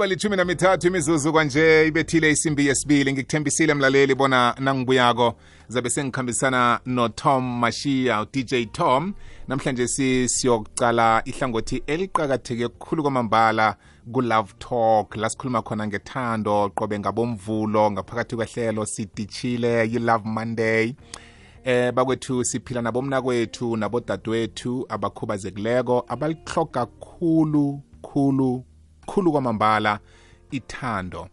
iba lithumi namithathu imizuzu kwanje ibethile isimbi yesibili. Ngikuthembisile mlaleli bona nangibuyako. Zabe sengikhambisana notom mashiya udj tom. Namhlanje si siyokucala ihlangothi eliqakatheke kukhulu kwamambala ku-love talk. La sikhuluma khona ngethando qobe ngabomvulo ngaphakathi kwehlelo sidishile you-love monday. Eh bakwethu siphila nabomnakwethu nabodadewethu abakhubazekileko abalihloga khulu khulu khulu kwamambala ithando.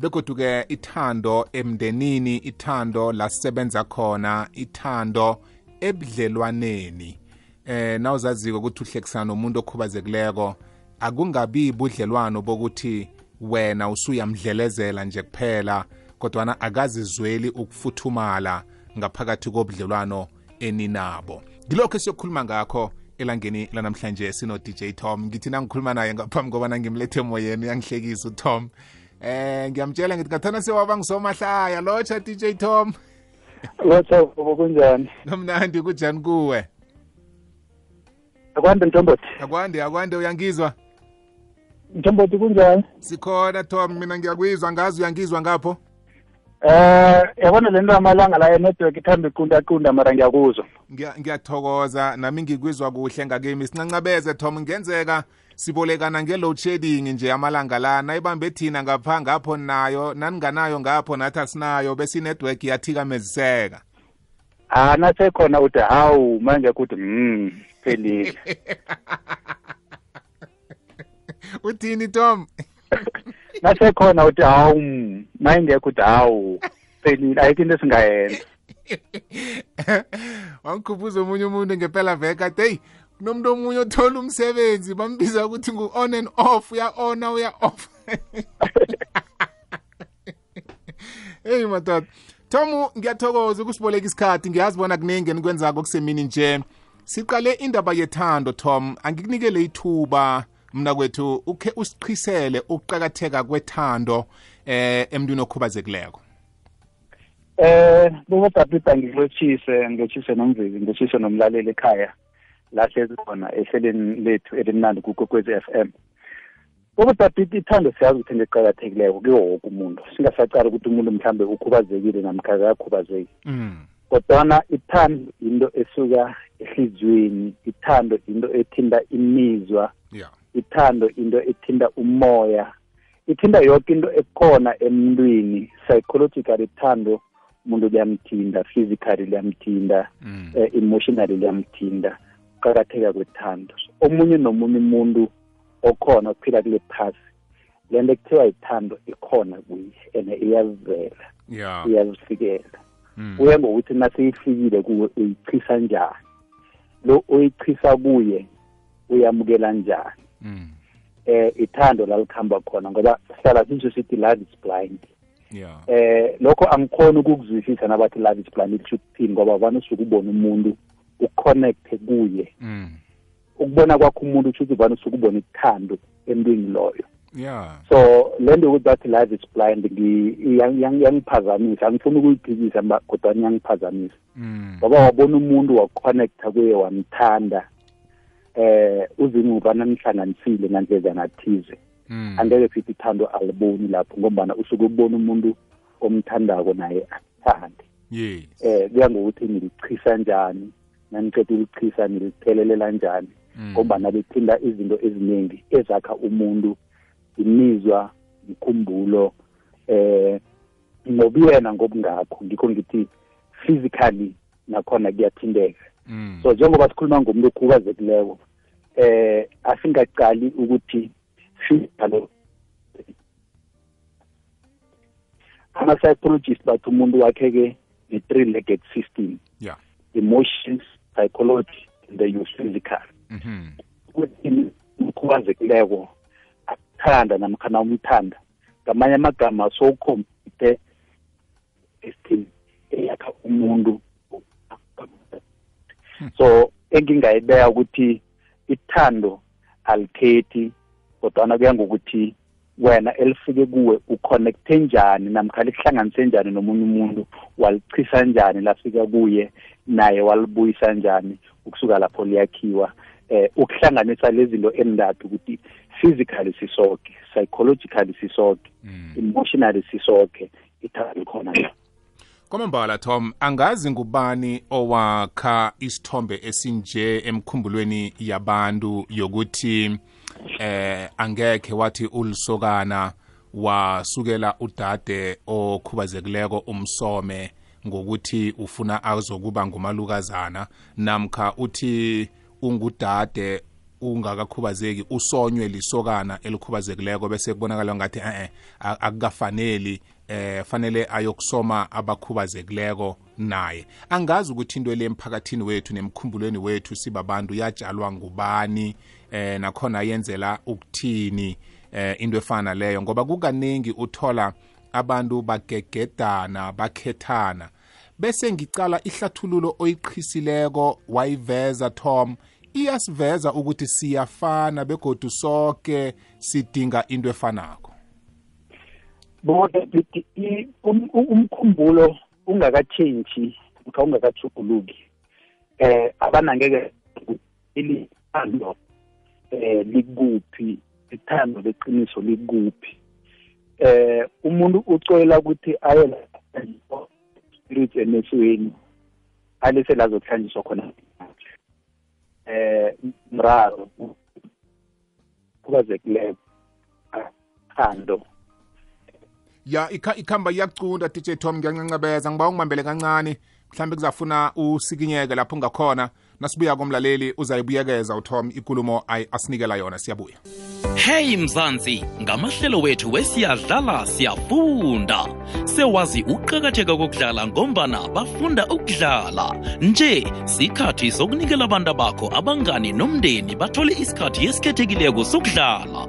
Begoduke ithando emndenini ithando la sisebenza khona ithando ebudlelwaneni. Eh nawuzaziko ukuthi uhlekisana nomuntu okhubazekileko akungabi budlelwano bokuthi wena usuyamdlelezela nje kuphela kodwana akazizweli ukufuthumala ngaphakathi kobudlelwano eninabo. Ngilokho esiyokhuluma ngakho elangeni lanamhlanje sino DJ Tom. Ngithi nangikhuluma naye ngaphambi kobana ngimlethe emoyeni uyangihlekisa uTom. Eh ngiyamtshela ngithi ngathana sewaba ngisomahlaya lotsha DJ Tom. Lotsha ubo kunjani? Nomnandi kunjani kuwe? Akwande mthombothi akwande akwande uyangizwa? Mthombothi kunjani? Sikhona Tom mina ngiyakwizwa ngazi uyangizwa ngapho eh yabona lento amalanga la network ithanda iqunda qunda mara ngiyakuzwa. Ngiyathokoza. Nami ngikwizwa kuhle ngakimi. Sincancabeze Tom. Ngenzeka sibolekana nge-load shedding nje amalanga la. Nayibambe thina ngapha ngapho nayo naninganayo ngapho nathi asinayo bese inetwork yathikameziseka ah nasekhona uthi hawu manje kuthi mm phelile. Uthini Tom? nasekhona uthi hawu mayingekho uthi hawu phelile ayikho into esingayenza. Wangikhuphuza omunye umuntu ngempela veke ade heyi kunomuntu omunye othola umsebenzi. Bambiza ukuthi ngu-on and off uya-ona uya-off. Heyi madoda. Tom ngiyathokoza ukusiboleka isikhathi. Ngiyazi bona kuningi enikwenzako kusemini nje. Siqale indaba yethando tom. Angikunikele ithuba. Mna kwethu ukhe usiqhisele ukuqakatheka kwethando eh emntwini okhubazekileko. Eh bobabhabhida ngilotshise ngilotshise nomvezi ngilotshise nomlaleli ekhaya lahlezi khona ehleleni lethu elimnandi kukokwezi f m. Bobabhabhida ithando siyazi ukuthi into eqakathekileyo kuyo woke umuntu. Singasacala ukuthi umuntu mhlambe ukhubazekile namkha akakhubazeki. Kodwana ithando into esuka ehliziyweni ithando into ethinta imizwa yeah ithando into ethinta umoya ithinta yonke into ekhona emntwini psychological ithando umuntu liyamthinda physically liyamthinda mm. uh, emotionally liyamthinda kuqakatheka kwethando omunye nomunye umuntu okhona ophila kule phasi le nto ekuthiwa ithando ikhona kuye and iyazivela yeah iyazifikela. Kuye ngokuthi naseyifikile kuwe uyichisa njani? Lo oyichisa kuye uyamukela njani? Mm. eh ithando lalikhamba khona ngoba sihlala sinje sithi love is blind. Yeah. Eh lokho angikhona ukukuzwisisa nabathi love is blind kusho ukuthini ngoba vane usuke ubona umuntu uconnect kuye. Mm. ukubona kwakho umuntu kusho ukuthi vane usuke ubona ithando emntwini loyo. Yeah. So le nto ukuthi bathi live is blind ngi- iyang- yang- yangiphazamisa angifuni ukuyiphikisa kodwani kodwa yangiphazamisa mm. ngoba wabona umuntu waconnecta kuye wamthanda. Eh uzinguba nihlanganisile ngandlezana thize mm. angeke sithi ithando aliboni lapho ngombana usuke ubona umuntu omthandako naye akuthande yes. Eh kuya ngokuthi nilichisa njani? Naniqeda ukulichisa nilithelelela njani mm. ngombana bethinda izinto eziningi ezakha umuntu imizwa ikhumbulo eh nobuyena ngobungakho ngikho ngithi physically nakhona kuyathindeka mm. so njengoba sikhuluma ngomuntu okhubazekileko eh asingaqali ukuthi physically ama-psychologist bathi umuntu wakhe-ke ne-three legged system yeah. emotions psychology and the physical. Mhm ukuthi ukhubazekileko akuthanda namkhana umthanda ngamanye amagama sowukhompyuthe system eyakha umuntu so engingayibeka ukuthi ithando alikhethi kodwana kuya ngokuthi wena elifike kuwe uconnecte njani namkha likuhlanganise njani nomunye umuntu walichisa njani lafika kuye naye walibuyisa njani ukusuka lapho liyakhiwa. Eh ukuhlanganisa lezi zinto endathu ukuthi physically sisoke psychologically sisoke emotionally sisoke ithando likhona la kwamambala tom angazi ngubani owakha isithombe esinje emkhumbulweni yabantu yokuthi eh angekhe wathi ulisokana wasukela udade okhubazekileko umsome ngokuthi ufuna azokuba ngumalukazana namkha uthi ungudade ungakakhubazeki usonywe lisokana elikhubazekileko bese kubonakala ngathi eh akukafaneli eh fanele ayokusoma abakhubazekileko naye. Angazi ukuthi into le emphakathini wethu nemkhumbulweni wethu sibabantu yatshalwa ngubani eh nakhona yenzela ukuthini eh into efana leyo ngoba kukaningi uthola abantu bagegedana bakhethana. Bese ngicala ihlathululo oyiqhisileko wayiveza tom iyasiveza ukuthi siyafana begodu sonke sidinga into efanako. Bona umkhumbulo ungakatshentshi mkha ungakachuguluki eh abanangeke ilithando eh likuphi ithando leqiniso likuphi. Eh umuntu ucela ukuthi aye spirit enesweni alise lazokuhlanjiswa khona. Eh mraro kubazekileyo thando ya ikhamba iyacunda dj tom ngiyancancabeza. Ngiba ungibambele kancane. Mhlambe kuzafuna usikinyeke lapho ungakhona. Nasibuya komlaleli uzayibuyekeza utom ikulumo asinikela yona siyabuya. Hey mzansi ngamahlelo wethu wesiyadlala siyafunda sewazi ukuqakatheka kokudlala ngombana bafunda ukudlala. Nje sikhathi sokunikela abantu bakho abangani nomndeni bathole isikhathi esikhethekileko sokudlala.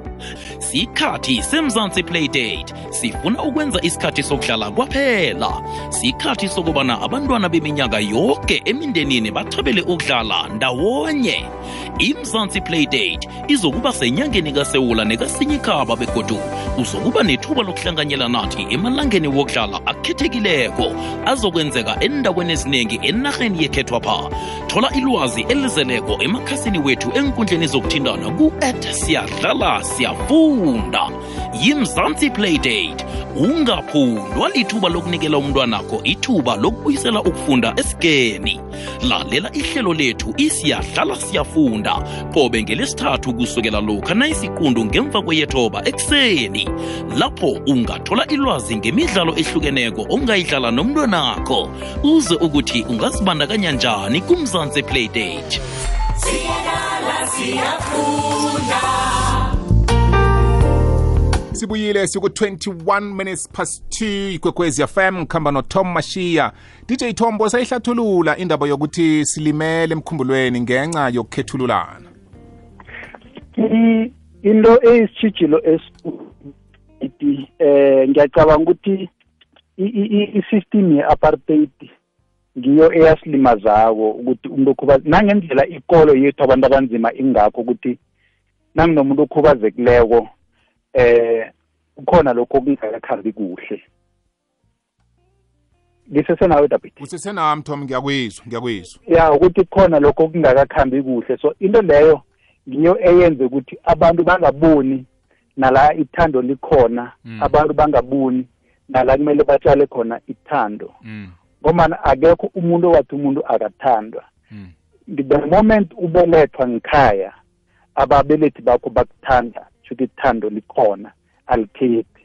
Sikhathi semzansi playdate sifuna ukwenza isikhathi sokudlala kwaphela. Sikhathi sokubana abantwana beminyaka yonke emindenini bathabele ukudlala ndawonye. Imzansi playdate izokuba senyangeni kasewula nekasinyikaba begodu uzokuba nethuba lokuhlanganyela nathi emalangeni wokudlala akhethekileko azokwenzeka endaweni eziningi enarheni yekhethwapha. Thola ilwazi elizeleko emakhasini wethu enkundleni zokuthintana ku-at siyadlala siyafunda. Yimzansi playdate ungaphundwa lithuba lokunikela umntwanakho ithuba lokubuyisela ukufunda esigeni lalela ihlelo lethu isiyadlala siyafunda. Qobe ngelesithathu kusukela lokha nayisiqundu ngemva kweyethoba ekuseni. Lapho ungathola ilwazi ngemidlalo ehlukeneko ongayidlala nomntwanakho. Uze ukuthi ungazibandakanya njani kumzansi playdate siyadlala siyafunda. Sibuyile siku-21 minutes past 2 ikwekwezi fm khamba notom mashiya. Dj tombo sayihlathulula indaba yokuthi silimele emkhumbulweni ngenxa yokukhethululana. Into eyisitshijilo esi eh ngiyacabanga ukuthi i-system ye-apartheid ngiyo eyasilimazako ukuthi umuntu okhubaze nangendlela ikolo yethu abantu abanzima ingakho ukuthi nanginomuntu okhubazekileko eh kukhona lokho okungakakhambi kuhle. Ngisesenawe david. Usesenami tom ngiyakwizwa ngiyakwizwa. Ya ukuthi kukhona lokho okungakakhambi kuhle. So into leyo ngiyo eyenze ukuthi abantu bangaboni nala ithando likhona Mm. abantu bangaboni nala kumele batshale khona ithando. Mm. ngomana akekho umuntu owathi umuntu akathandwa. Mm. the moment ubelethwa ngikhaya ababelethi bakho bakuthanda. Shuthi ithando likhona alikhethi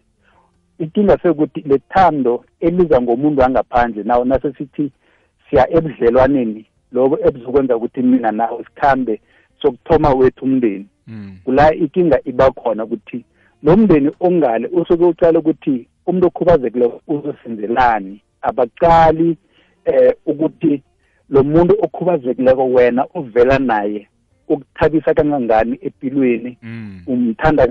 inkinga sekuthi le thando eliza ngomuntu wangaphandle nawo nasesithi siya ebudlelwaneni lobo ebuzokwenza ukuthi mina nawe sikhambe sokuthoma wethu umndeni. Mm. kula inkinga iba khona ukuthi lo mndeni ongale usuke ucala ukuthi umuntu okhubazekile uzosenzelani. Abaqali eh ukuthi lo muntu okhubazekileko wena uvela naye ukuthabisa kangangani empilweni mm. umthanda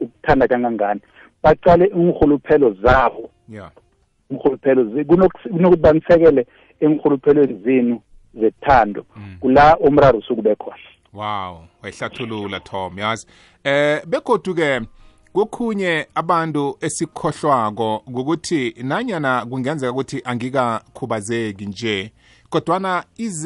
ukuthanda kangangani? Baqale iinrhuluphelo zabo. Yeah. Iinrhuluphelo ze- kunokusi- kunokuthi banisekele eenrhuluphelweni zenu zethando Mm. kula umraro usukube khona wow wayihlathulula tom yazi. Eh begodu-ke kokhunye abantu esikhohlwako ngukuthi nanyana kungenzeka ukuthi angikakhubazeki nje kodwana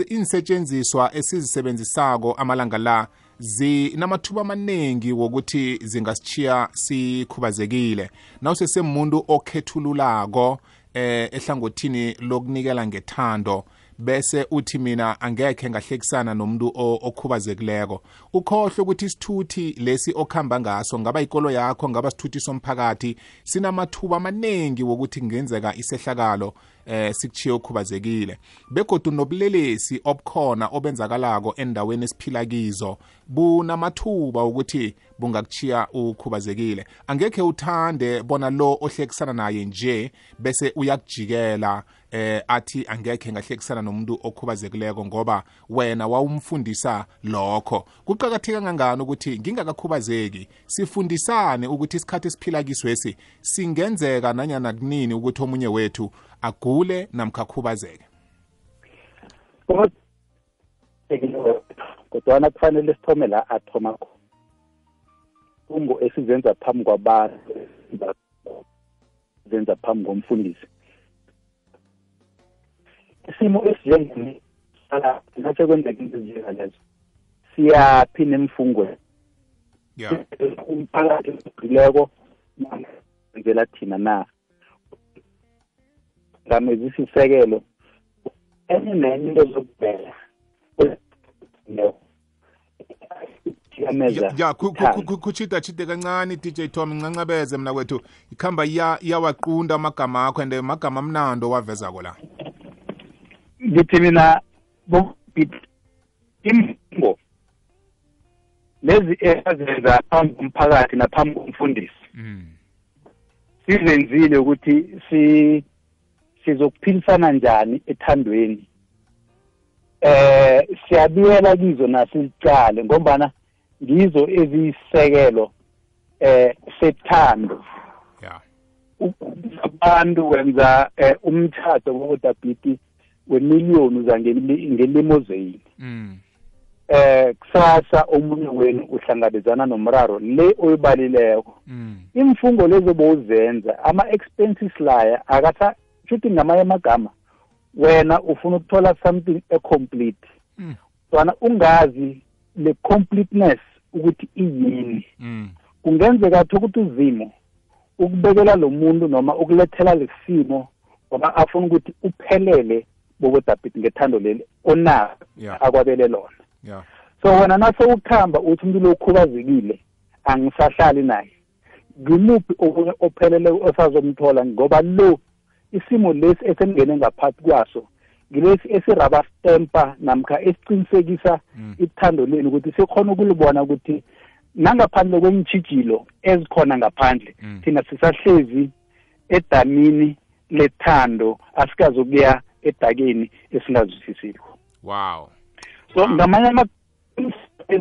insetshenziswa esizisebenzisako amalanga la zinamathuba amaningi wokuthi zingasitshiya sikhubazekile. Nawusesemuntu okhethululako eh ehlangothini lokunikela ngethando bese uthi mina angekhe ngahlekisana nomuntu okhubazekileko. Ukhohle ukuthi isithuthi lesi okuhamba ngaso ngaba ikolo yakho ngaba sithuthi somphakathi sinamathuba amaningi wokuthi kungenzeka isehlakalo eh sikuchiye ukhubazekile begodu nobulelesi obukhona obenzakalako endaweni esiphila kizo bunamathuba ukuthi bungakuchiya ukhubazekile. Angekhe uthande bona lo ohlekisana naye nje bese uyakujikela eh athi angekhe ngahlekisana nomuntu okhubazekileko ngoba wena wawumfundisa lokho. Kuqakatheka kangangani ukuthi ngingakakhubazeki? Sifundisane ukuthi isikhathi esiphila kiswesi singenzeka nanyana kunini ukuthi omunye wethu agule namkhakhubazeke kodwana kufanele sithome la athoma khona. Esizenza phambi kwabantu zenza phambi komfundisi. Isimo esinjengeni nase kwenzeka into ezinjengalezo siyaphi nemfungweni yeah. Umphakathi ogqileko ngela thina na? Ngamezisa isekelo enye nenye into zokubhela ya ku- ku- ku- ku- kuchita chite kancane DJ Tom ncancabeze mina kwethu. Ikhamba iya iyawaqunda amagama akho and magama amnando wavezako la. Ngithi mina bo- bit- imfungo lezi ezazenza phambi komphakathi naphambi komfundisi mm. sizenzile ukuthi si sizokuphilisana njani ethandweni. Eh siyabiyela kizo nasizicale ngombana ngizo eziyisisekelo eh sethando. Yeah. Abantu wenza eh, umthatho wobudabhiti wemiliyoni zangelimozeyini mm. eh kusasa omunye wenu uhlangabezana nomraro le oyibalileko Mm. imfungo lezo bowuzenza ama-expenses laya akatha shuthi ngamanye amagama wena ufuna ukuthola something ecomplete Mm. sona ungazi le completeness ukuthi iyini Mm. kungenzeka thi ukuthi uzimo ukubekela lo muntu noma ukulethela lesimo ngoba afuna ukuthi uphelele bobodabhiti ngethando leli onalo yeah akwabele lona. Yeah so wena nase ukuhamba uthi umuntu lo ukhubazekile angisahlali naye. Ngimuphi okunye ophelele osazomthola? Ngoba lo isimo lesi esengene ngaphakathi kwaso ngilesi esiraba stempa namkha esiqinisekisa Mm. ithando lenu ukuthi sikhona ukulibona ukuthi nangaphandle kwemtshijilo ezikhona ngaphandle Mm. thina sisahlezi edamini lethando asikazi ukuya edakeni esingazwisisiko wow. So ngamanye ama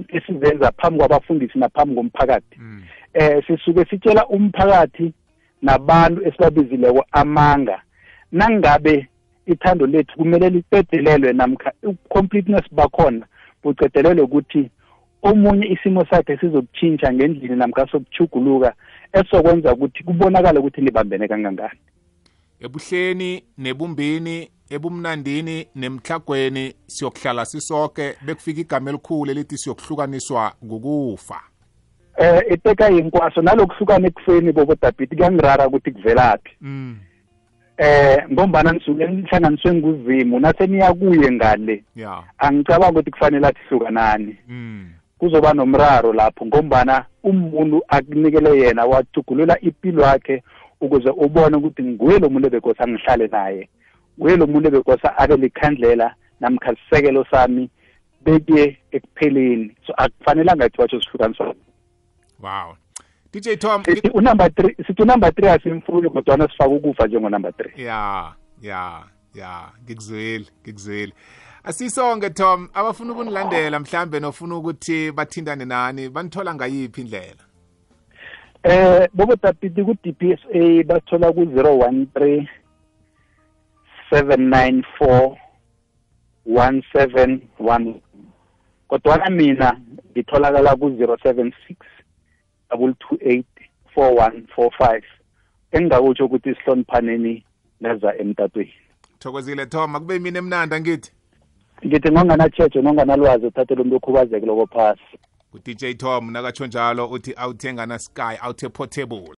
esizenza phambi kwabafundisi naphambi komphakathi mm. eh sisuke sitshela umphakathi nabantu esibabizileko amanga. Nangabe ithando lethu kumele liqedelelwe namkha i-completeness bakhona buqedelelwe ukuthi omunye isimo sakhe sizokutshintsha ngendlini namkha sokuchuguluka esokwenza ukuthi kubonakale ukuthi libambene kangangani. Ebuhleni nebumbini ebumnandini nemhlagweni siyokuhlala sisoke bekufika igama elikhulu elithi siyokuhlukaniswa kukufa eh eteka yinkwaso nalokuhlukana ekufeni bobodabhiti kuyangirara ukuthi kuvelaphi. Mm. eh ngombana nisuke nihlanganiswe nguzimu nase niya kuye ngale. Yeah angicabanga ukuthi kufanele athi hlukanani mm. kuzoba nomraro lapho ngombana umuntu akunikele yena wajugulula impilo yakhe ukuze ubone ukuthi nguye lo muntu ebekosa ngihlale naye. nguye lo muntu ebekosa abe likhandlela namkha sisekelo sami bekuye ekupheleni. So akufanelangathi watsho sihlukaniswa wow. DJ Tom unumber three sithi unumber three asimfuni kodwana sifake ukufa njengonumber three. Ya ya ya. Ngikuzwile ngikuzwile asisonke Tom. Abafuna ukunilandela mhlambe nofuna ukuthi bathindane nani banithola ngayiphi indlela? Eh bobo tapiti ku DPSA bathola ku 013 794 171 kodwa mina ngitholakala ku 076 228 4145 engingakutsho ukuthi sihloniphaneni neza emtatweni. Thokozile Tom akube mina emnanda ngithi? Ngithi ngonganatshejo nonganalwazi uthathele umuntu okhubazekile kophasi u-dj tom nakatsho njalo uthi awuthenga na sky awuthe portable